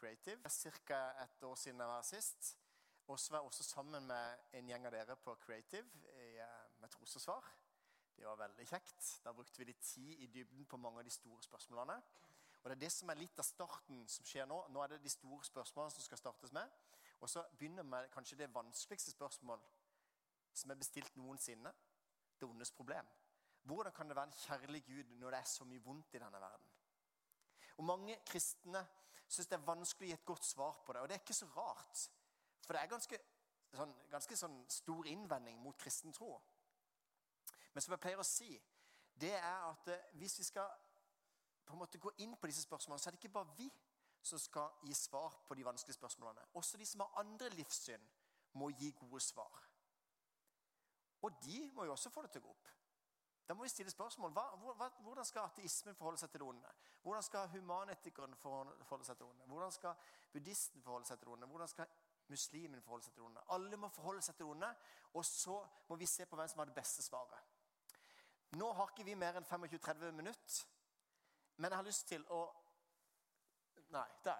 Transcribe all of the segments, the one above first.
Creative. Ca. et år siden jeg var sist. Og så var jeg også sammen med en gjeng av dere på Creative i, eh, med trosforsvar. Det var veldig kjekt. Da brukte vi litt tid i dybden på mange av de store spørsmålene. Og det er det som er litt av starten som skjer nå. Nå er det de store spørsmålene som skal startes med. Og så begynner vi med kanskje det vanskeligste spørsmål som er bestilt noensinne. Det ondes problem. Hvordan kan det være en kjærlig Gud når det er så mye vondt i denne verden? Og Mange kristne syns det er vanskelig å gi et godt svar på det. Og det er ikke så rart. For det er ganske, sånn, ganske sånn stor innvending mot kristen tro. Men som jeg pleier å si, det er at eh, hvis vi skal på en måte gå inn på disse spørsmålene, så er det ikke bare vi som skal gi svar på de vanskelige spørsmålene. Også de som har andre livssyn, må gi gode svar. Og de må jo også få det til å gå opp. Da må vi stille spørsmål. Hva, hvordan skal ateismen forholde seg til onde? Hvordan skal humanetikeren forholde seg til onde? Hvordan skal buddhisten forholde seg til onde? Hvordan skal muslimen forholde seg til onde? Alle må forholde seg til onde, og så må vi se på hvem som har det beste svaret. Nå har ikke vi mer enn 25-30 minutter, men jeg har lyst til å Nei, der,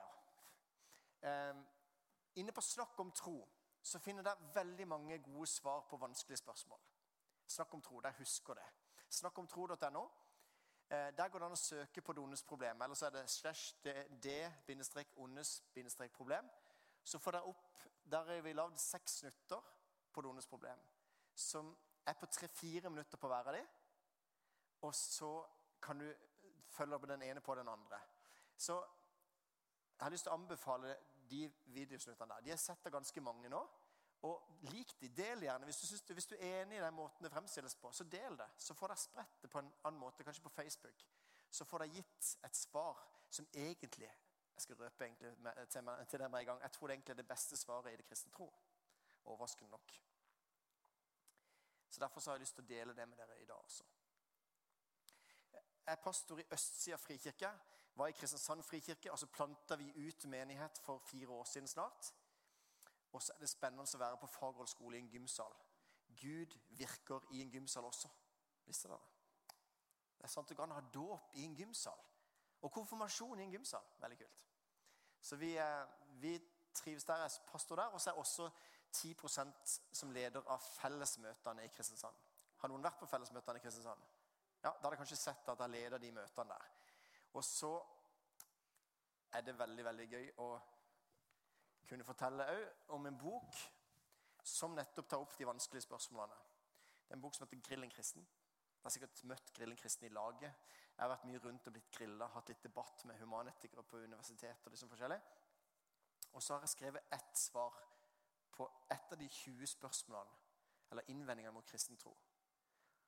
ja. Um, inne på Snakk om tro så finner dere veldig mange gode svar på vanskelige spørsmål. Snakk om tro, der husker det. Snakkomtro.no. Eh, der går det an å søke på problem. Eller så er det slash d-ondes-problem. Så får dere opp Der har vi lagd seks snutter på det ondes problem. Som er på tre-fire minutter på hver av de. Og så kan du følge opp den ene på den andre. Så jeg har lyst til å anbefale de videosnuttene der. De har sett det ganske mange nå. Og lik de, del gjerne. Hvis du, hvis du, er enig i den måten det fremstilles på, så del det. Så får dere spredt det på en annen måte, kanskje på Facebook. Så får dere gitt et svar som egentlig Jeg skal røpe egentlig til, meg, til deg med en gang. Jeg tror det egentlig er det beste svaret i det kristne tro. Overraskende nok. Så Derfor så har jeg lyst til å dele det med dere i dag også. Jeg er pastor i Østsida frikirke. Var i Kristiansand frikirke. og så planta vi ut menighet for fire år siden snart. Og så er det spennende å være på fagrådsskole i en gymsal. Gud virker i en gymsal også. Visste dere det? Det er sant Du kan ha dåp i en gymsal. Og konfirmasjon i en gymsal. Veldig kult. Så vi, vi trives der. Jeg er pastor der. Og så er også 10% som leder av fellesmøtene i Kristiansand. Har noen vært på fellesmøtene i Kristiansand? Ja, Da har dere kanskje sett at jeg leder de møtene der. Og så er det veldig, veldig gøy å kunne fortelle òg om en bok som nettopp tar opp de vanskelige spørsmålene. Det er en bok som heter 'Grillen kristen'. Jeg har sikkert møtt Grillen kristen i laget. Jeg har vært mye rundt og blitt grilla, hatt litt debatt med humanetikere på universitetet. og liksom forskjellig. Og så har jeg skrevet ett svar på ett av de 20 spørsmålene, eller innvendingene mot kristen tro.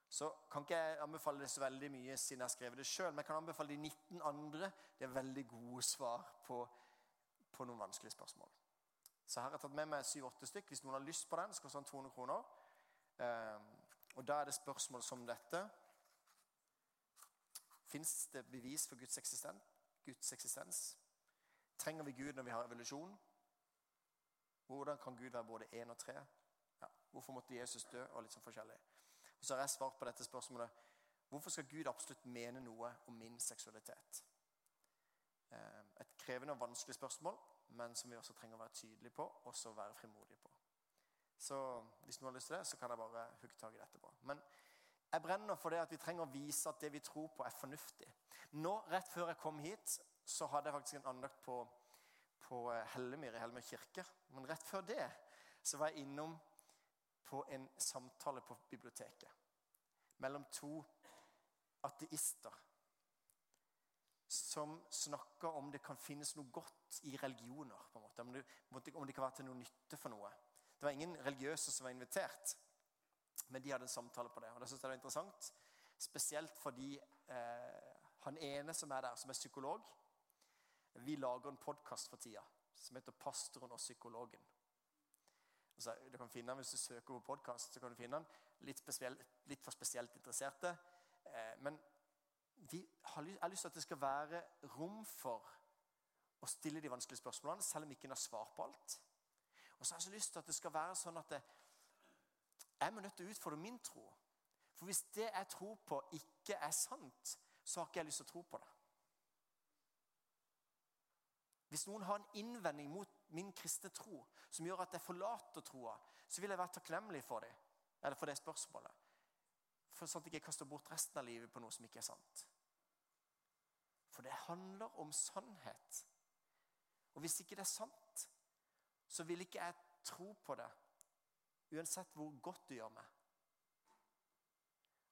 Så kan ikke jeg anbefale det så veldig mye siden jeg har skrevet det sjøl, men jeg kan anbefale de 19 andre. Det er veldig gode svar på, på noen vanskelige spørsmål. Så her har jeg tatt med meg syv-åtte stykk. Hvis noen har lyst på den, så koster den 200 kroner. Ehm, og da er det spørsmål som dette. Fins det bevis for Guds eksistens? Guds eksistens? Trenger vi Gud når vi har evolusjon? Hvordan kan Gud være både én og tre? Ja. Hvorfor måtte Jesus dø? Og litt sånn forskjellig. Og så har jeg svart på dette spørsmålet. Hvorfor skal Gud absolutt mene noe om min seksualitet? Ehm, et krevende og vanskelig spørsmål, men som vi også trenger å være tydelige på og så være frimodige på. Så hvis noen har lyst til det, så kan jeg bare hugge tak i det etterpå. Men jeg brenner for det at vi trenger å vise at det vi tror på, er fornuftig. Nå, Rett før jeg kom hit, så hadde jeg faktisk en andakt på, på eh, Hellemyr i Hellemyr kirke. Men rett før det så var jeg innom på en samtale på biblioteket mellom to ateister som snakker om det kan finnes noe godt i religioner. på en måte, Om det, kan være til noe nytte for noe. Det var ingen religiøse som var invitert, men de hadde en samtale på det. og det synes jeg var interessant, Spesielt fordi eh, han ene som er der, som er psykolog Vi lager en podkast for tida som heter 'Pastoren og psykologen'. Altså, du kan finne den Hvis du søker på podkast, så kan du finne den. Litt, litt for spesielt interesserte. Eh, men vi har, jeg har lyst til at det skal være rom for å stille de vanskelige spørsmålene, selv om ikke en har svar på alt. Og så har jeg så lyst til at det skal være sånn at det, jeg må nødt til å utfordre min tro. For hvis det jeg tror på, ikke er sant, så har ikke jeg lyst til å tro på det. Hvis noen har en innvending mot min kristne tro som gjør at jeg forlater troa, så vil jeg være takknemlig for det, for det spørsmålet. For sånn at jeg ikke kaster bort resten av livet på noe som ikke er sant. For det handler om sannhet. Og hvis ikke det er sant, så vil ikke jeg tro på det, uansett hvor godt du gjør meg.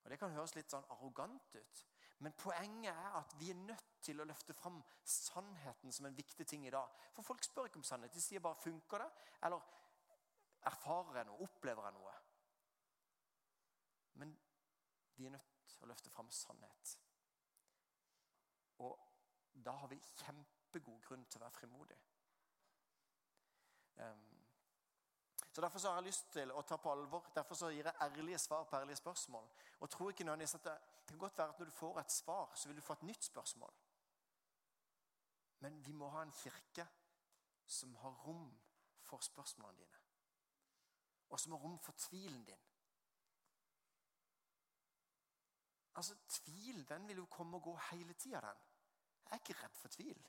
Og Det kan høres litt sånn arrogant ut, men poenget er at vi er nødt til å løfte fram sannheten som en viktig ting i dag. For folk spør ikke om sannhet. De sier bare 'funker det?' eller 'erfarer jeg noe?' 'Opplever jeg noe?' Men vi er nødt til å løfte fram sannhet. Og da har vi kjempegod grunn til å være frimodig. Um, så Derfor så har jeg lyst til å ta på alvor, derfor så gir jeg ærlige svar på ærlige spørsmål. Og tror ikke nødvendigvis at det, det kan godt være at når du får et svar, så vil du få et nytt spørsmål. Men vi må ha en kirke som har rom for spørsmålene dine. Og som har rom for tvilen din. Altså, Tvil den vil jo komme og gå hele tida. Jeg er ikke redd for tvil.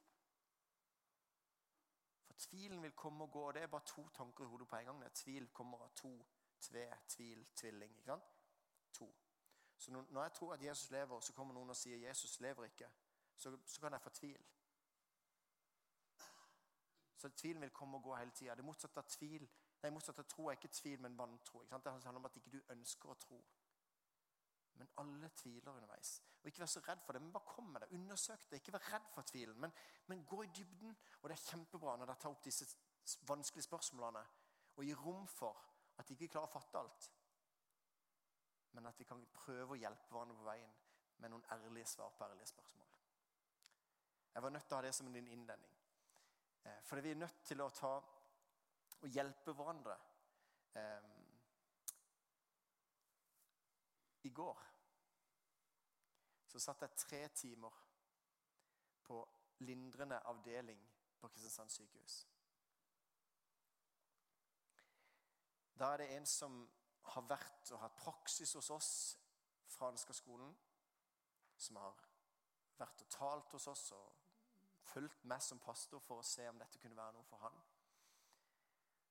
For tvilen vil komme og gå. og Det er bare to tanker i hodet på en gang. Det tvil kommer av to, tve, tvil, tvilling. ikke sant? To. Så når jeg tror at Jesus lever, så kommer noen og sier 'Jesus lever ikke', så, så kan jeg få tvil. Så tvilen vil komme og gå hele tida. Det motsatte av tvil Nei, motsatt av tro er ikke tvil, men vantro. Det handler om at ikke du ønsker å tro. Men alle tviler underveis. Og Ikke vær så redd for det, men bare kom med det. Undersøk det. Ikke vær redd for tvilen, men, men gå i dybden. Og det er kjempebra når dere tar opp disse vanskelige spørsmålene og gir rom for at de ikke klarer å fatte alt. Men at de kan prøve å hjelpe hverandre på veien med noen ærlige svar på ærlige spørsmål. Jeg var nødt til å ha det som en innledning. For fordi vi er nødt til å ta og hjelpe hverandre. Eh, I går så satt jeg tre timer på lindrende avdeling på Kristiansand sykehus. Da er det en som har vært og hatt praksis hos oss fra Ansgar-skolen, som har vært og talt hos oss og fulgt meg som pastor for å se om dette kunne være noe for han,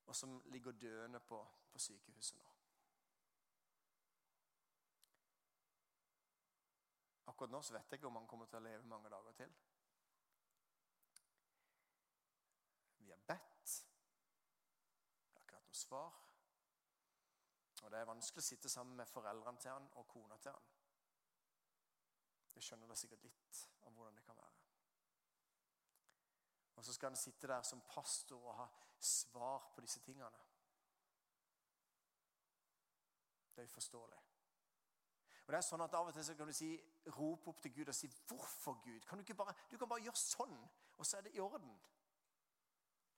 og som ligger døende på, på sykehuset nå. Akkurat nå så vet jeg ikke om han kommer til å leve mange dager til. Vi har bedt. Det har ikke vært noe svar. Og det er vanskelig å sitte sammen med foreldrene til han og kona til han. Jeg skjønner da sikkert litt om hvordan det kan være. Og så skal han sitte der som pastor og ha svar på disse tingene. Det er uforståelig. Og det er sånn at Av og til så kan du si, rope opp til Gud og si 'Hvorfor, Gud?' Kan du, bare, du kan bare gjøre sånn, og så er det i orden.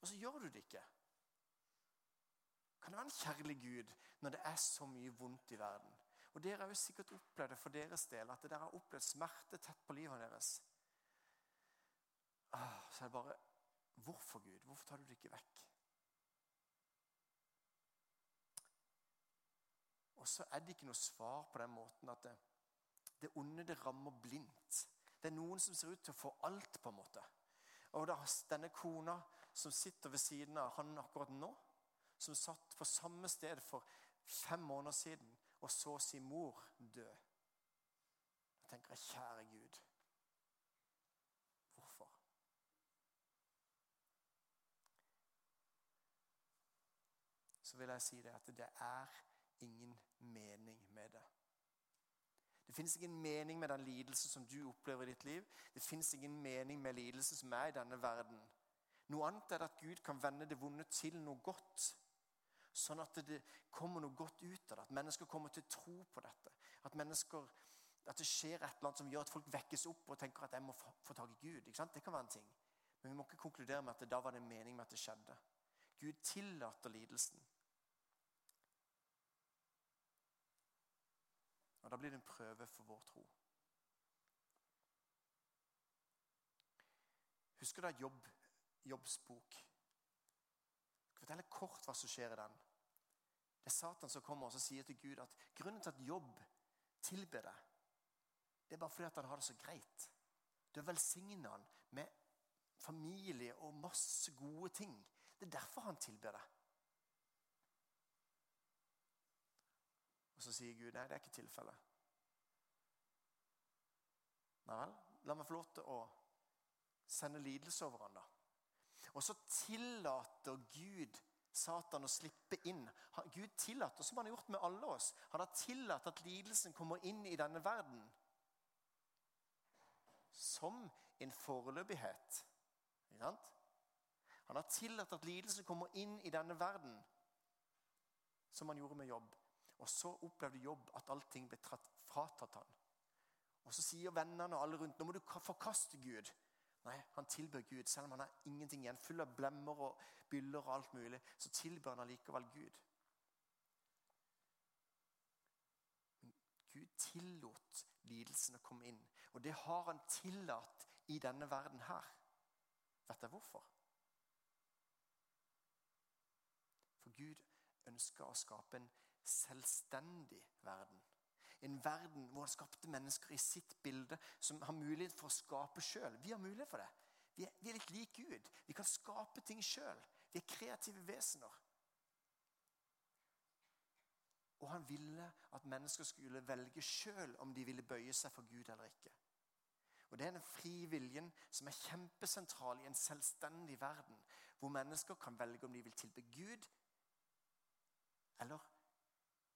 Og så gjør du det ikke. Kan det være en kjærlig Gud når det er så mye vondt i verden? Og Dere har jo sikkert opplevd det for deres del, at dere har opplevd smerte tett på livet deres. Ah, så er det bare Hvorfor, Gud? Hvorfor tar du det ikke vekk? Og så er det ikke noe svar på den måten at det, det onde det rammer blindt. Det er noen som ser ut til å få alt, på en måte. Og da, denne kona som sitter ved siden av han akkurat nå, som satt på samme sted for fem måneder siden og så sin mor dø. Da tenker jeg, kjære Gud, hvorfor? Så vil jeg si det at det er ingen mening med det. Det fins ingen mening med den lidelse som du opplever i ditt liv. Det fins ingen mening med lidelse som er i denne verden. Noe annet er at Gud kan vende det vonde til noe godt. Sånn at det kommer noe godt ut av det. At mennesker kommer til tro på dette. At, at det skjer et eller annet som gjør at folk vekkes opp og tenker at jeg må få tak i Gud. Det kan være en ting. Men vi må ikke konkludere med at det da var det en mening med at det skjedde. Gud tillater lidelsen. Og Da blir det en prøve for vår tro. Husker du jobb, Jobbs bok? Jeg skal fortelle kort hva som skjer i den. Det er Satan som kommer og sier til Gud at grunnen til at Jobb tilber deg, det er bare fordi han har det så greit. Du velsigner han med familie og masse gode ting. Det er derfor han tilber deg. Og så sier Gud nei, det er ikke tilfellet. Nei vel, la meg få lov til å sende lidelse over han da. Og så tillater Gud Satan å slippe inn. Gud tillater, som han har gjort med alle oss, han har tillatt at lidelsen kommer inn i denne verden. Som en foreløpighet. Ikke sant? Han har tillatt at lidelsen kommer inn i denne verden, som han gjorde med jobb. Og så opplevde jobb at allting ble fratatt han. Og så sier vennene og alle rundt nå må du forkaste Gud. Nei, han tilbør Gud. Selv om han har ingenting igjen, full av blemmer og byller og alt mulig, så tilbør han allikevel Gud. Men Gud tillot lidelsen å komme inn. Og det har han tillatt i denne verden her. Vet dere hvorfor? For Gud ønsker å skape en selvstendig verden. En verden hvor han skapte mennesker i sitt bilde, som har mulighet for å skape sjøl. Vi har mulighet for det. Vi er, vi er litt lik Gud. Vi kan skape ting sjøl. Vi er kreative vesener. Og han ville at mennesker skulle velge sjøl om de ville bøye seg for Gud eller ikke. Og Det er den frie viljen som er kjempesentral i en selvstendig verden, hvor mennesker kan velge om de vil tilbe Gud eller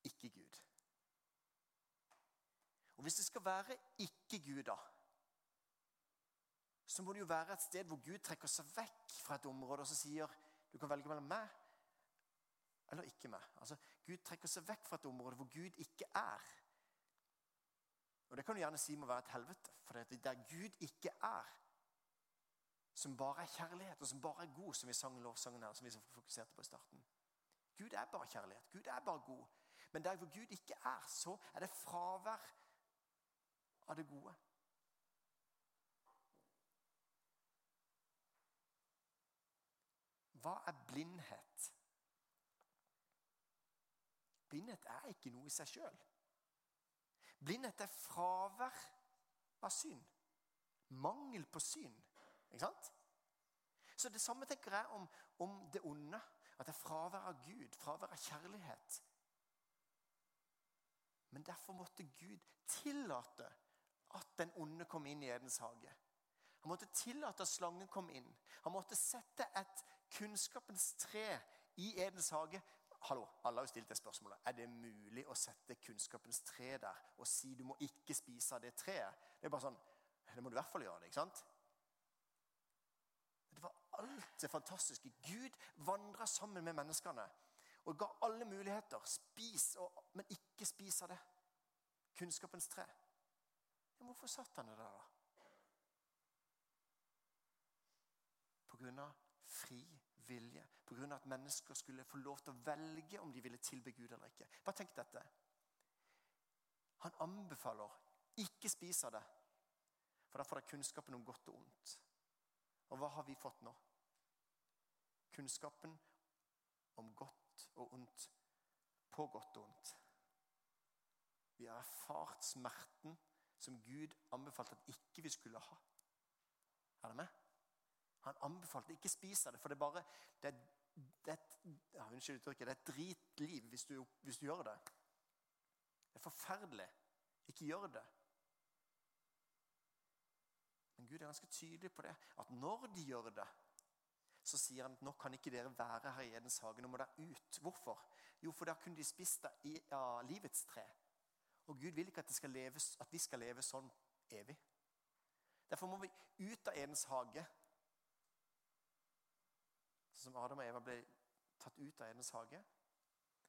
ikke Gud. Og Hvis det skal være ikke Gud, da, så må det jo være et sted hvor Gud trekker seg vekk fra et område og så sier du kan velge mellom meg eller ikke meg. Altså, Gud trekker seg vekk fra et område hvor Gud ikke er. Og Det kan du gjerne si må være et helvete, for det er der Gud ikke er, som bare er kjærlighet, og som bare er god, som vi sang lovsangen her, som vi fokuserte på i starten. Gud er bare kjærlighet. Gud er bare god. Men der hvor Gud ikke er, så er det fravær av det gode. Hva er blindhet? Blindhet er ikke noe i seg sjøl. Blindhet er fravær av syn. Mangel på syn. Ikke sant? Så Det samme tenker jeg om, om det onde. At det er fravær av Gud, fravær av kjærlighet. Derfor måtte Gud tillate at den onde kom inn i Edens hage. Han måtte tillate at slangen kom inn. Han måtte sette et kunnskapens tre i Edens hage. Hallo, Alle har jo stilt det spørsmålet. Er det mulig å sette kunnskapens tre der og si du må ikke spise av det treet? Det er bare sånn, det må du i hvert fall gjøre. det, ikke sant? Det var alt det fantastiske. Gud vandra sammen med menneskene og ga alle muligheter. Spis, og, men ikke spis av det. Kunnskapens tre. Ja, hvorfor satt han det der, da? På grunn av fri vilje. På grunn av at mennesker skulle få lov til å velge om de ville tilbe Gud eller ikke. Bare tenk dette. Han anbefaler ikke spis av det, for da får dere kunnskapen om godt og ondt. Og hva har vi fått nå? Kunnskapen om godt og ondt på godt og ondt. Vi har erfart smerten som Gud anbefalte at ikke vi skulle ha. Er det med? Han anbefalte ikke spise det, for det er bare det det er, ja, Unnskyld uttrykket. Det er et dritliv hvis du, hvis du gjør det. Det er forferdelig. Ikke gjør det. Men Gud er ganske tydelig på det. At når de gjør det, så sier han at nå kan ikke dere være her i Edens hage. Nå må dere ut. Hvorfor? Jo, for da kunne de spist av livets tre. Og Gud vil ikke at, leve, at vi skal leve sånn evig. Derfor må vi ut av Edens hage. Sånn som Adam og Eva ble tatt ut av Edens hage.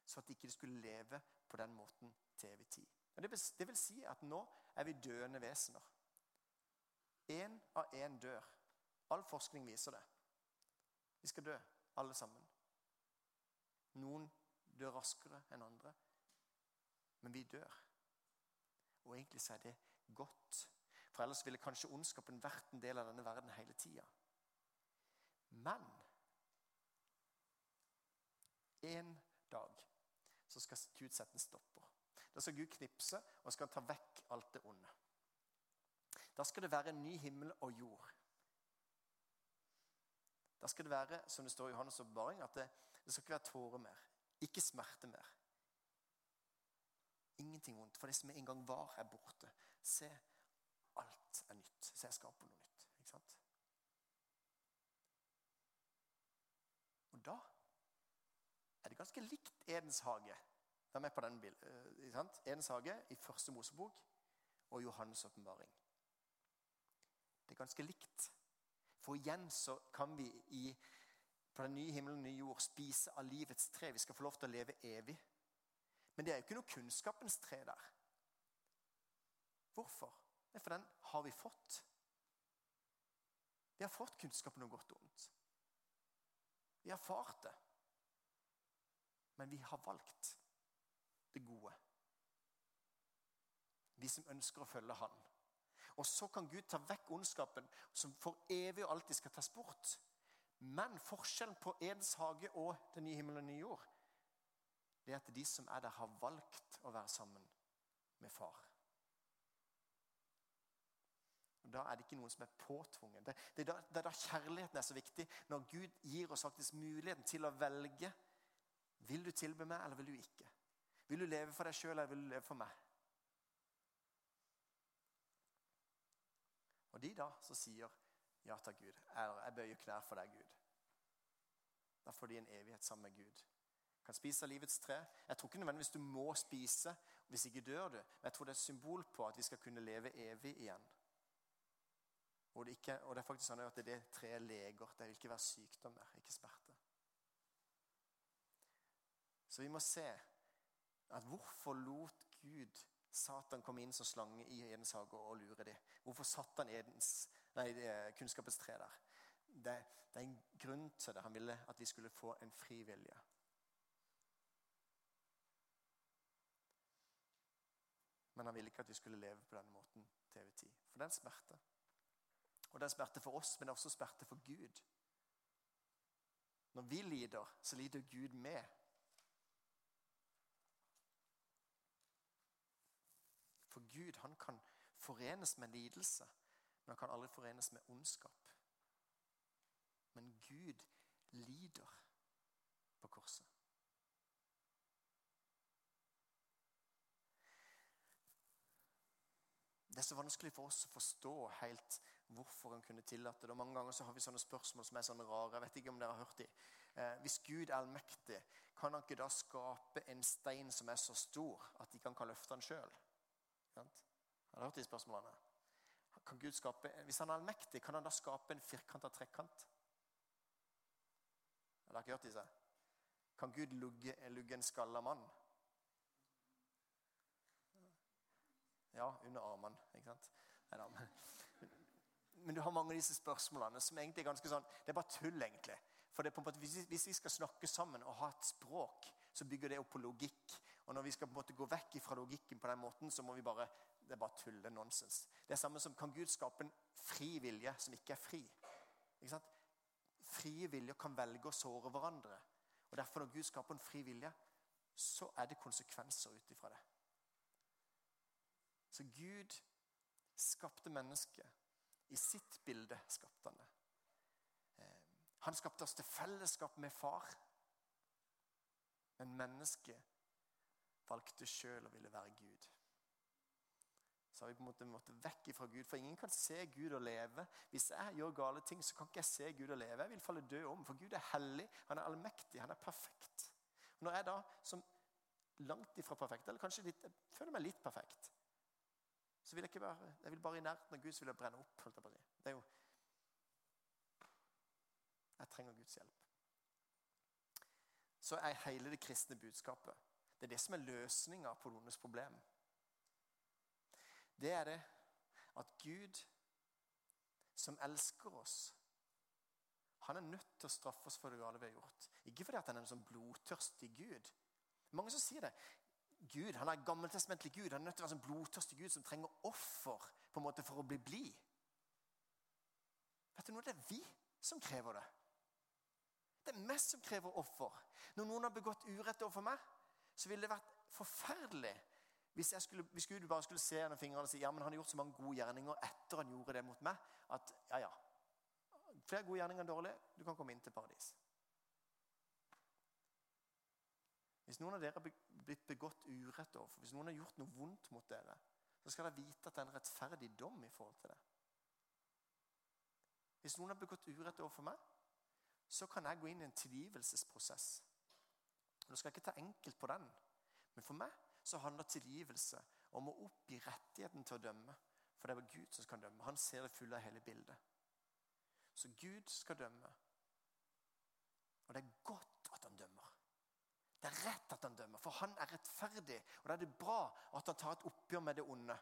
Så at de ikke skulle leve på den måten til evig tid. Det vil, det vil si at nå er vi døende vesener. Én av én dør. All forskning viser det. Vi skal dø, alle sammen. Noen dør raskere enn andre, men vi dør. Og egentlig så er det godt. For ellers ville kanskje ondskapen vært en del av denne verden hele tida. Men en dag så skal Gud sette en stopper. Da skal Gud knipse og skal ta vekk alt det onde. Da skal det være en ny himmel og jord. Da skal det være, som det står i Johannes' oppbaring, at det, det skal ikke være tårer mer. Ikke smerte mer. Ingenting vondt. For det som en gang var, er borte. Se, alt er nytt. Se, jeg skaper noe nytt. Ikke sant? Og da er det ganske likt Edens hage. Vær med på den bilden. Edens hage i første Mosebok og Johannes' åpenbaring. Det er ganske likt. For igjen så kan vi i, på den nye himmelen og nye jord spise av livets tre. Vi skal få lov til å leve evig. Men det er jo ikke noe kunnskapens tre der. Hvorfor? Det er for den har vi fått. Vi har fått kunnskapen om godt og ondt. Vi har erfart det. Men vi har valgt det gode. Vi som ønsker å følge Han. Og så kan Gud ta vekk ondskapen, som for evig og alltid skal tas bort. Men forskjellen på Edens hage og den nye himmelen og den nye jord, det er at de som er der, har valgt å være sammen med far. Og Da er det ikke noen som er påtvunget. Det, det, er da, det, er da, kjærligheten er så viktig. Når Gud gir oss faktisk muligheten til å velge. Vil du tilbe meg, eller vil du ikke? Vil du leve for deg sjøl, eller vil du leve for meg? Og de da som sier ja takk, Gud, eller jeg bøyer knær for deg, Gud. Da får de en evighet sammen med Gud. Kan spise av livets tre. Jeg tror ikke nødvendigvis du må spise, hvis ikke dør du. Men jeg tror det er et symbol på at vi skal kunne leve evig igjen. Og det, ikke, og det er faktisk sånn at det er det treet leger. Det vil ikke være sykdom der, ikke smerte. Så vi må se at hvorfor lot Gud Satan komme inn som slange i Edens hage og lure dem? Hvorfor satte han Edens, nei, kunnskapens tre der? Det, det, er en grunn til det. Han ville at vi skulle få en fri vilje. Men han ville ikke at vi skulle leve på denne måten til evig tid. For det er en smerte. Og det er smerte for oss, men det er også smerte for Gud. Når vi lider, så lider Gud med. For Gud han kan forenes med lidelse, men han kan aldri forenes med ondskap. Men Gud lider på korset. Det er så vanskelig for oss å forstå helt hvorfor han kunne tillate det. Og Mange ganger så har vi sånne spørsmål som er sånne rare. Jeg vet ikke om dere har hørt de. Eh, hvis Gud er allmektig, kan han ikke da skape en stein som er så stor at de han kan løfte den sjøl? Har du hørt de spørsmålene? Kan Gud skape, hvis han er allmektig, kan han da skape en firkanta trekant? Eller Har dere ikke hørt disse? Kan Gud lugge, lugge en skalla mann? Ja, under armene. ikke sant? Nei, men du har mange av disse spørsmålene som egentlig er ganske sånn Det er bare tull, egentlig. For det er på en måte, Hvis vi skal snakke sammen og ha et språk, så bygger det opp på logikk. Og når vi skal på en måte gå vekk fra logikken på den måten, så må vi bare Det er bare tull. Det er nonsens. Det er samme som kan Gud skape en fri vilje som ikke er fri. Ikke sant? Frie viljer kan velge å såre hverandre. Og Derfor, når Gud skaper en fri vilje, så er det konsekvenser ut ifra det. Så Gud skapte mennesket. I sitt bilde skapte han det. Eh, han skapte oss til fellesskap med far. Men mennesket valgte sjøl å ville være Gud. Så har vi på en måte måttet vekk fra Gud. For ingen kan se Gud og leve. Hvis jeg gjør gale ting, så kan ikke jeg se Gud og leve. Jeg vil falle død om. For Gud er hellig, han er allmektig, han er perfekt. Når jeg da, som langt ifra perfekt, eller kanskje litt, jeg føler meg litt perfekt, så vil jeg ikke være Jeg vil bare i nærheten av Gud så vil jeg brenne opp. holdt jeg på Det er jo Jeg trenger Guds hjelp. Så er hele det kristne budskapet det er det som er løsninga på noens problem. Det er det at Gud, som elsker oss Han er nødt til å straffe oss for det gale vi har gjort. Ikke fordi han er en sånn blodtørstig Gud. Mange som sier det. Gud, Han er gammeltestamentlig Gud. Han er nødt til å være en sånn blodtørstig Gud som trenger offer på en måte for å bli blid. Vet du noe? Det er vi som krever det. Det er meg som krever offer. Når noen har begått urett overfor meg, så ville det vært forferdelig hvis, skulle, hvis Gud bare skulle se gjennom fingrene og si ja, men han har gjort så mange gode gjerninger etter han gjorde det mot meg, at ja, ja, Flere gode gjerninger enn dårlige. Du kan komme inn til paradis. Hvis noen av dere har blitt begått urett overfor, hvis noen har gjort noe vondt mot dere, så skal dere vite at det er en rettferdig dom i forhold til det. Hvis noen har begått urett overfor meg, så kan jeg gå inn i en tilgivelsesprosess. Nå skal jeg ikke ta enkelt på den, men for meg så handler tilgivelse om å oppgi rettigheten til å dømme. For det er Gud som skal dømme. Han ser det fulle av hele bildet. Så Gud skal dømme. Og det er godt. Det er rett at han dømmer, for han er rettferdig. Og da er det bra at han tar et oppgjør med det onde.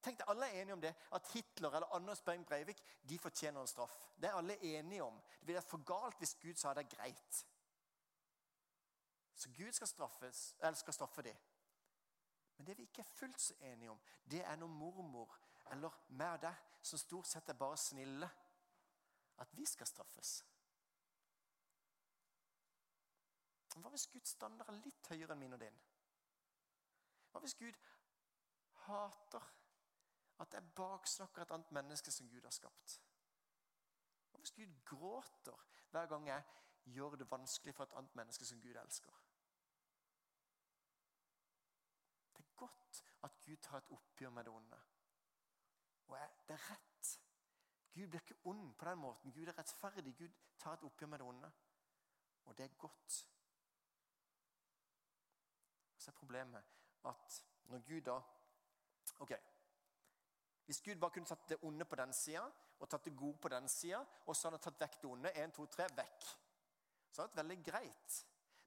Tenk deg, Alle er enige om det, at Hitler eller Anders Behring Breivik de fortjener en straff. Det er alle enige om. Det ville vært for galt hvis Gud sa det er greit. Så Gud skal, straffes, eller skal straffe dem. Men det vi ikke er fullt så enige om, det er når mormor eller meg og deg, som stort sett er bare snille, at vi skal straffes. Hva hvis Guds standard er litt høyere enn min og din? Hva hvis Gud hater at jeg baksnakker et annet menneske som Gud har skapt? Hva hvis Gud gråter hver gang jeg gjør det vanskelig for et annet menneske som Gud elsker? Det er godt at Gud tar et oppgjør med det onde. Og det er rett. Gud blir ikke ond på den måten. Gud er rettferdig. Gud tar et oppgjør med det onde. Og det er godt. Så er problemet at når Gud da Ok. Hvis Gud bare kunne tatt det onde på den sida og tatt det gode på den sida, og så hadde han tatt vekk det onde, 1, 2, 3, vekk, så hadde det vært veldig greit.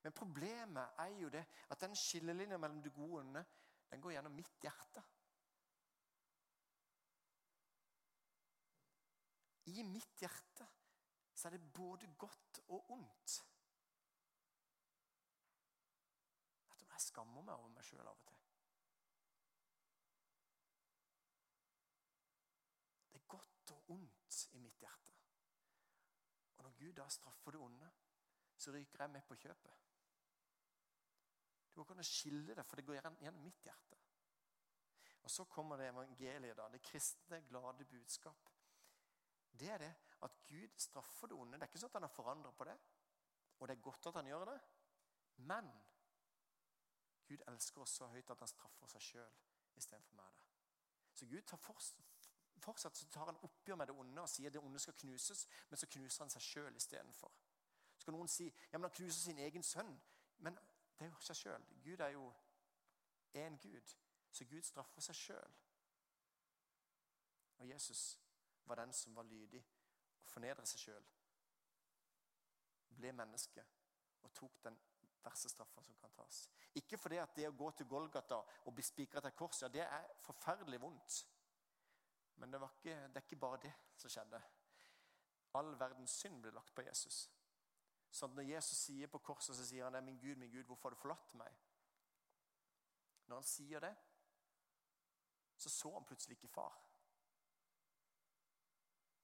Men problemet er jo det at den skillelinja mellom det gode og onde den går gjennom mitt hjerte. I mitt hjerte så er det både godt og ondt. Jeg skammer meg over meg sjøl av og til. Det er godt og ondt i mitt hjerte. Og når Gud da straffer det onde, så ryker jeg med på kjøpet. Du går ikke skille det, for det går gjennom mitt hjerte. Og Så kommer det evangeliet, da, det kristne, glade budskap. Det er det at Gud straffer det onde. Det er ikke sånn at han har forandra på det. Og det er godt at han gjør det. Men Gud elsker oss så høyt at han straffer seg sjøl istedenfor meg. det. Så Gud tar fortsatt så tar han oppgjør med det onde og sier det onde skal knuses, men så knuser han seg sjøl istedenfor. Så kan noen si ja, men han knuser sin egen sønn. Men det er jo seg sjøl. Gud er jo én Gud. Så Gud straffer seg sjøl. Og Jesus var den som var lydig og fornedret seg sjøl. Ble menneske og tok den verste straffa som kan tas. Ikke fordi at det å gå til Golgata og bli spikra til kors ja, det er forferdelig vondt. Men det, ikke, det, er ikke bare det som skjedde. All verdens synd ble lagt på Jesus. Sånn at når Jesus sier på korset, så sier han det, 'Min Gud, min Gud, hvorfor har du forlatt meg?' Når han sier det, så så han plutselig ikke far.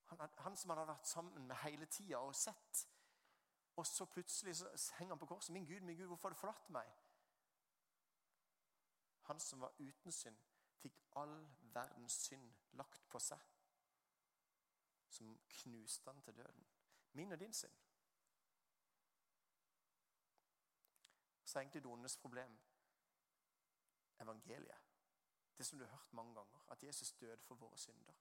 Han, han som han hadde vært sammen med hele tida og sett og så plutselig så henger han på korset. 'Min Gud, min Gud, hvorfor har du forlatt meg?' Han som var uten synd, fikk all verdens synd lagt på seg. Som knuste han til døden. Min og din synd. Så er egentlig det problem evangeliet. Det som du har hørt mange ganger, at Jesus døde for våre synder.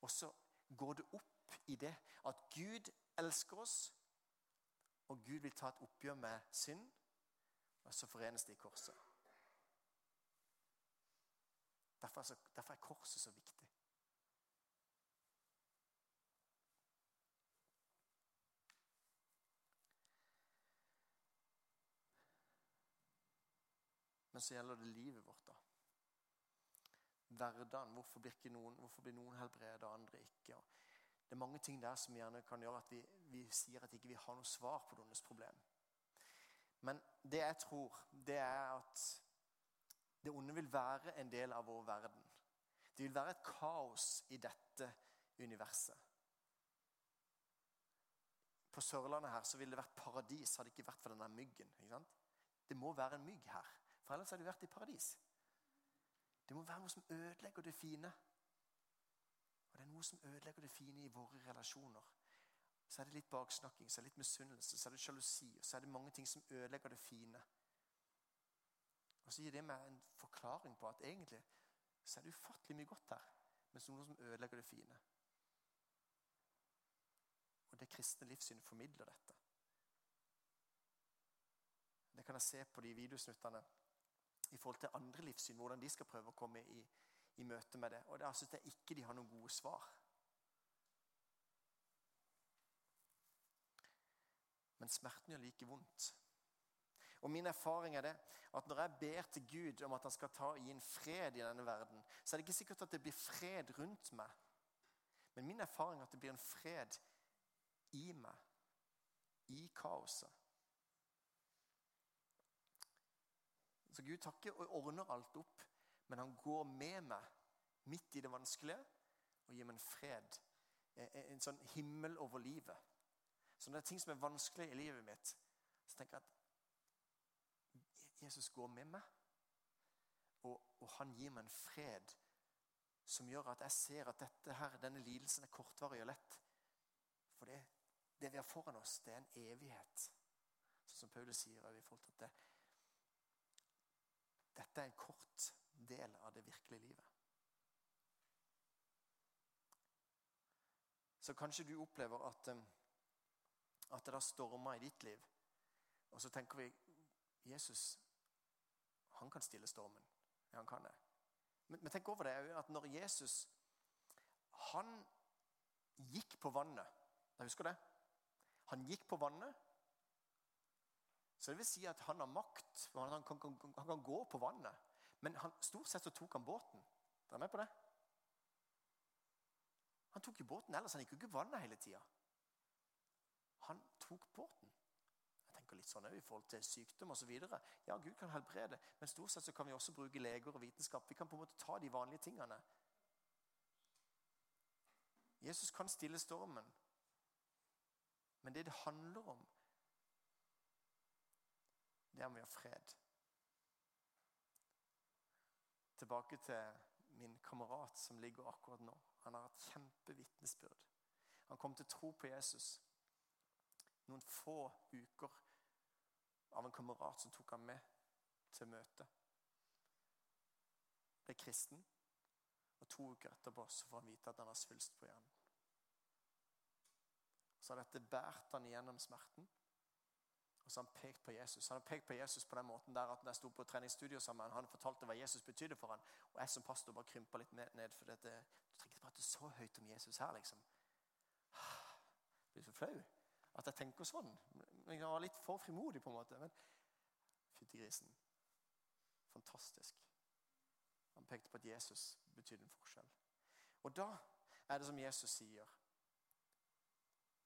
Og så går det opp i det at Gud elsker oss og Gud vil ta et oppgjør med synd, og så forenes de i korset. Derfor er, så, derfor er korset så viktig. Men så gjelder det livet vårt, da. Hverdagen. Hvorfor blir, noen, hvorfor blir noen helbredet og andre ikke? Og det er mange ting der som gjerne kan gjøre at vi, vi sier at ikke vi ikke har noe svar på deres problem. Men det jeg tror, det er at det onde vil være en del av vår verden. Det vil være et kaos i dette universet. På Sørlandet her så ville det vært paradis hadde det ikke vært for denne myggen. Det må være en mygg her, for ellers hadde vi vært i paradis. Det må være noe som ødelegger det fine. Og det er noe som ødelegger det fine i våre relasjoner. så er det litt baksnakking, så er det litt misunnelse, så er det sjalusi, og så er det mange ting som ødelegger det fine. Og så gir det meg en forklaring på at egentlig så er det ufattelig mye godt her, men som noe som ødelegger det fine. Og det kristne livssynet formidler dette. Det kan jeg se på de videosnuttene i forhold til andre livssyn, hvordan de skal prøve å komme i, i møte med det. Og der syns jeg ikke de har noen gode svar. Men smerten gjør like vondt. Og Min erfaring er det at når jeg ber til Gud om at han skal ta, gi en fred i denne verden, så er det ikke sikkert at det blir fred rundt meg. Men min erfaring er at det blir en fred i meg, i kaoset. Så Gud tar ikke og ordner alt opp, men han går med meg midt i det vanskelige og gir meg en fred. En sånn himmel over livet. Så når det er ting som er vanskelig i livet mitt, så tenker jeg at Jesus går med meg. Og, og, han gir meg en fred som gjør at jeg ser at her, denne lidelsen er kortvarig og lett. For det, det, vi har foran oss, det er en evighet. Sånn som Paulus sier i forhold til at det, dette er en kort del av det virkelige livet. Så kanskje du opplever at, um, at det da stormer i ditt liv. Og så tenker vi Jesus han kan stille stormen. Ja, han kan det. Men, men tenk over det at når Jesus han gikk på vannet da husker det. Han gikk på vannet. Så det vil si at han har makt. Han, kan, han kan, gå på vannet. Men han, stort sett så tok han båten. Dere er med på det? Han tok jo båten ellers. Han gikk jo ikke vannet hele tida. Han tok båten Jeg tenker litt sånn i forhold til sykdom osv. Ja, Gud kan helbrede, men stort sett så kan vi også bruke leger og vitenskap. Vi kan på en måte ta de vanlige tingene. Jesus kan stille stormen, men det det handler om, det er om vi har fred. Tilbake til min kamerat som ligger akkurat nå. Han har et kjempevitnesbyrd. Han kom til tro på Jesus noen få uker av en kamerat som tok ham med til møte. Ble kristen, og to uker etterpå så får han vite at han har svulst på hjernen. Så har dette båret han igjennom smerten. Og så har han pekt på Jesus. Han har pekt på Jesus på den måten der at når jeg sto på treningsstudio sammen, han fortalte hva Jesus betydde for ham. Og jeg som pastor bare krympa litt ned. for dette, Du trenger ikke prate så høyt om Jesus her, liksom. Jeg blir så flau at jeg tenker sånn. Jeg var litt for frimodig, på en måte. Men fytti grisen. Fantastisk. Han pekte på at Jesus betydde en forskjell. Og da er det som Jesus sier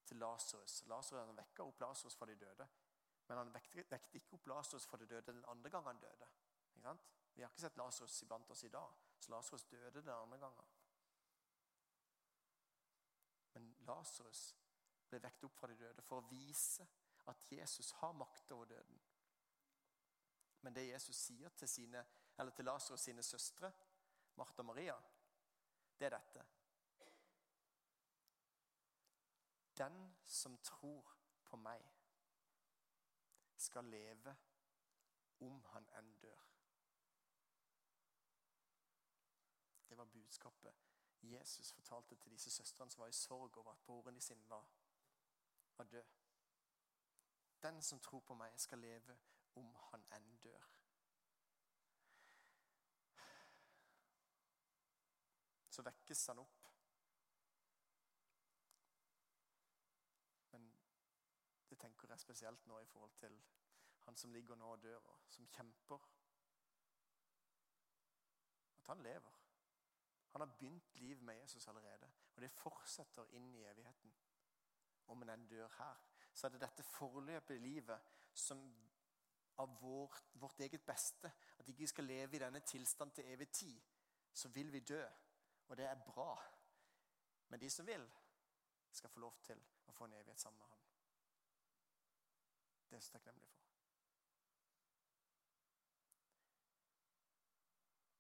til Lasarus. Lasarus vekker opp Lasarus fra de døde. Men han vekte ikke opp Lasarus fra det døde den andre gangen han døde. Vi har ikke sett Lasarus iblant oss i dag, så Lasarus døde den andre gangen. Men Lasarus ble vekt opp fra de døde for å vise at Jesus har makt over døden. Men det Jesus sier til, sine, til Lasarus sine søstre, Martha og Maria, det er dette. Den som tror på meg, skal leve om han enn dør. Det var budskapet Jesus fortalte til disse søstrene som var i sorg over at broren sin var var død. Den som tror på meg, skal leve om han enn dør. Så vekkes han opp. Men tenker spesielt nå i forhold til han som ligger nå og dør, og som kjemper. At han lever. Han har begynt livet med Jesus allerede, og det fortsetter inn i evigheten om en dør her, så er det dette forløpet i livet som av vårt, vårt eget beste. At ikke vi skal leve i denne tilstand til evig tid. Så vil vi dø, og det er bra. Men de som vil, skal få lov til å få en evighet sammen med Han. Det er jeg så takknemlig for.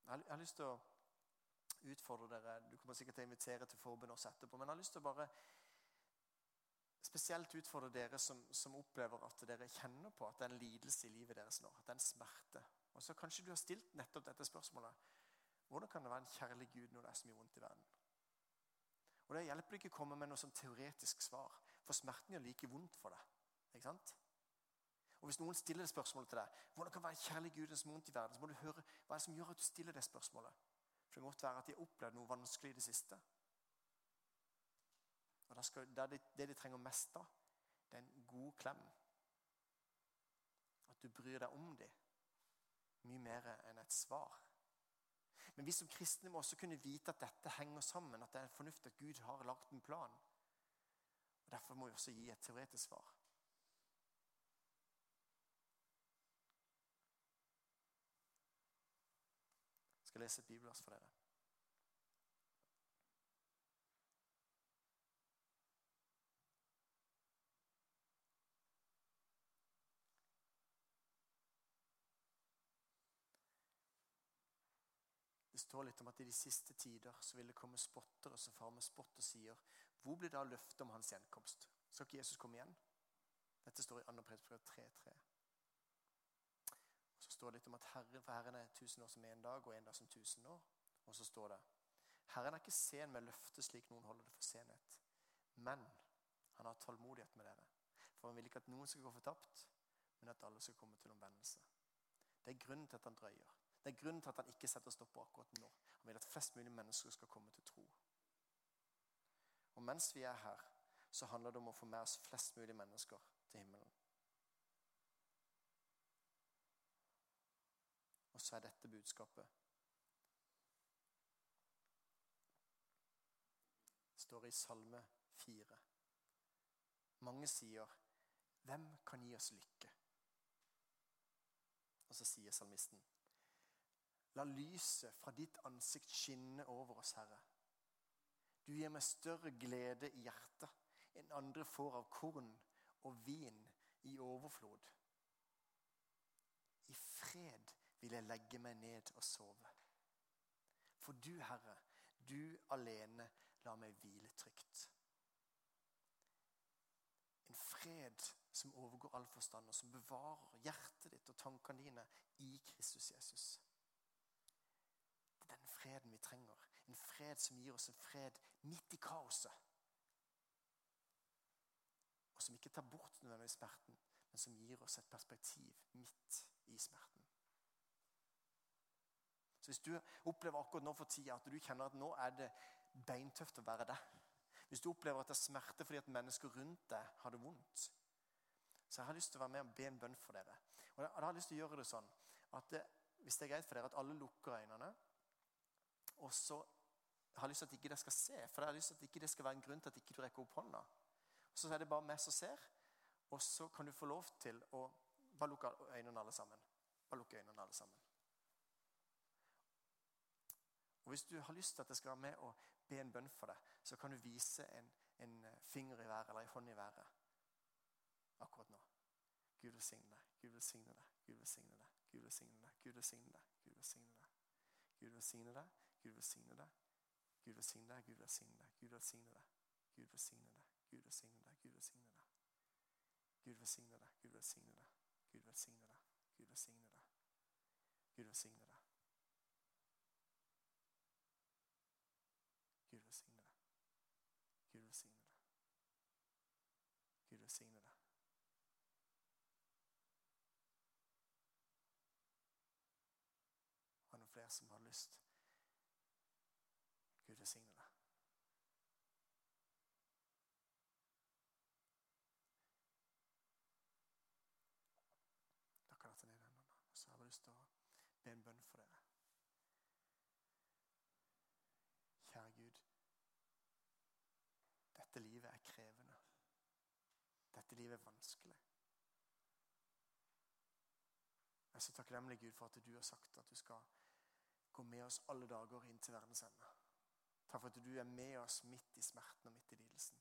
Jeg har lyst til å utfordre dere Du kommer sikkert til å invitere til forbund også etterpå. Men jeg har lyst til å bare spesielt utfordre dere som, som, opplever at dere kjenner på at det er en lidelse i livet deres nå. At det er en smerte. Og så Kanskje du har stilt nettopp dette spørsmålet. Hvordan kan det være en kjærlig Gud når det er så mye vondt i verden? Og Det hjelper ikke å komme med noe sånn teoretisk svar, for smerten gjør like vondt for deg. Ikke sant? Og Hvis noen stiller det spørsmålet til deg hvordan kan det være kjærlig Gud som vondt i verden, så må du høre hva er det som gjør at du stiller det spørsmålet. For Det kan godt være at de har opplevd noe vanskelig i det siste. Og skal, det, det de trenger mest da, det er en god klem. At du bryr deg om dem mye mer enn et svar. Men vi som kristne må også kunne vite at dette henger sammen, at det er fornuftig at Gud har lagt en plan. Og Derfor må vi også gi et teoretisk svar. Jeg skal lese et bibelvers for dere. Det står litt om at i de siste tider så vil det komme spottere som far med spott og sier Hvor blir da løftet om hans gjenkomst? Skal ikke Jesus komme igjen? Dette står i 2. Petersbrev 3.3. Så står det litt om at Herren for Herren er tusen år som en dag, og en dag som tusen år. Og så står det Herren er ikke sen med løftet slik noen holder det for senhet. Men han har tålmodighet med dere. For han vil ikke at noen skal gå fortapt, men at alle skal komme til omvendelse. Det er grunnen til at han drøyer. Det er grunnen til at han ikke setter stopper akkurat nå. Han vil at flest mulig mennesker skal komme til tro. Og mens vi er her, så handler det om å få med oss flest mulig mennesker til himmelen. Så er dette budskapet Det står i Salme 4. Mange sier, 'Hvem kan gi oss lykke?' Og så sier salmisten, La lyset fra ditt ansikt skinne over oss, Herre. Du gir meg større glede i hjertet enn andre får av korn og vin i overflod. I fred vil jeg legge meg ned og sove. For du, Herre, du alene lar meg hvile trygt. En fred som overgår all forstand, og som bevarer hjertet ditt og tankene dine i Kristus Jesus Det er den freden vi trenger. En fred som gir oss en fred midt i kaoset. Og som ikke tar bort nødvendigvis smerten, men som gir oss et perspektiv midt i smerten. Så Hvis du opplever akkurat nå for tida at du kjenner at nå er det beintøft å være deg Hvis du opplever at det er smerte fordi at mennesker rundt deg har det vondt, så jeg har lyst til å være med og be en bønn for dere. Og jeg har lyst til å gjøre det sånn at det, Hvis det er greit for dere at alle lukker øynene og så har jeg lyst til at ikke dere skal se, for jeg har lyst til at ikke det skal være en grunn til at ikke du rekker opp hånda. Så er det bare meg som ser, og så kan du få lov til å bare lukke øynene alle sammen. Bare lukke øynene alle sammen. Og Hvis du har lyst til at jeg skal være med og be en bønn for deg, så kan du vise en, en finger i været eller en hånd i været akkurat nå. Gud velsigne deg, Gud velsigne deg, Gud velsigne deg, Gud velsigne deg. Gud velsigne deg, Gud velsigne deg. Gud velsigne deg, Gud velsigne deg. Gud velsigne deg, Gud velsigne deg, Gud velsigne deg. Gud velsigne deg, Gud velsigne deg, Gud velsigne deg. Gud velsigne deg, Gud velsigne deg, Gud velsigne deg. Gud velsigne deg. Gud velsigne deg. Velsigne deg. Og noen flere som har lyst Gud velsigne kan jeg ta ned hendene. Og så har jeg lyst til å be en bønn for dere. Kjære Gud. Dette livet er krevende. Dette livet er vanskelig. Jeg er så takknemlig Gud for at du har sagt at du skal gå med oss alle dager inn til verdens ende. Takk for at du er med oss midt i smerten og midt i lidelsen.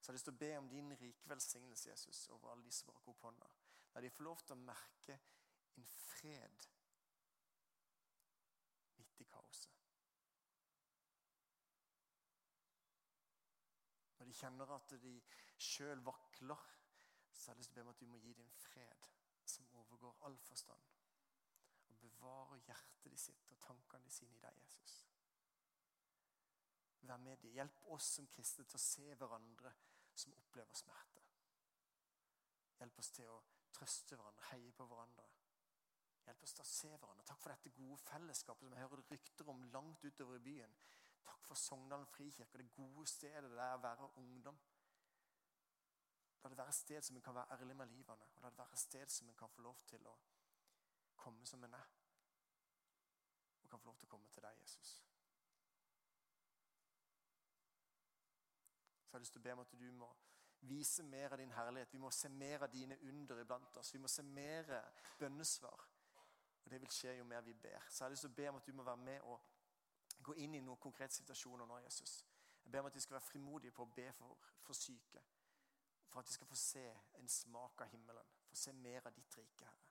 Så jeg har lyst til å be om din rike velsignelse Jesus, over alle de som baker opp hånda. La de få lov til å merke en fred midt i kaoset. Når de kjenner at de sjøl vakler, så har jeg lyst til å be om at du må gi din fred, som overgår all forstand. Og bevare hjertet de sitt og tankene de sine i deg, Jesus. Vær med dem. Hjelp oss som kristne til å se hverandre som opplever smerte. Hjelp oss til å trøste hverandre, heie på hverandre. Hjelp oss til å se hverandre. Takk for dette gode fellesskapet som jeg hører rykter om langt utover i byen. Takk for Sogndalen frikirke, det gode stedet det er å være ungdom. La det være et sted som en kan være ærlig med livene. Og la det være et sted som en kan få lov til å komme som en er. Og kan få lov til å komme til deg, Jesus. Så jeg har lyst til å be om at du må vise mer av din herlighet. Vi må se mer av dine under iblant oss. Vi må se mer bønnesvar. Og det vil skje jo mer vi ber. Så jeg har lyst til å be om at du må være med og gå inn i noen konkrete situasjoner nå, Jesus. Jeg ber om at vi skal være frimodige på å be for, for syke for at vi skal få se en smak av himmelen. Få se mer av ditt rike, Herre.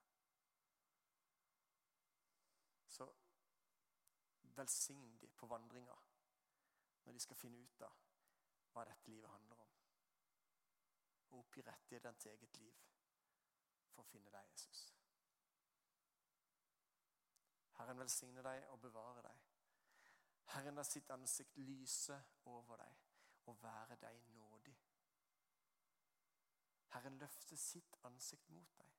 Så velsign de på vandringa når de skal finne ut av hva dette livet handler om. Og oppgi rettighetene til eget liv for å finne deg, Jesus. Herren velsigne deg og bevare deg. Herren la sitt ansikt lyse over deg og være deg nådig. Herren løfter sitt ansikt mot deg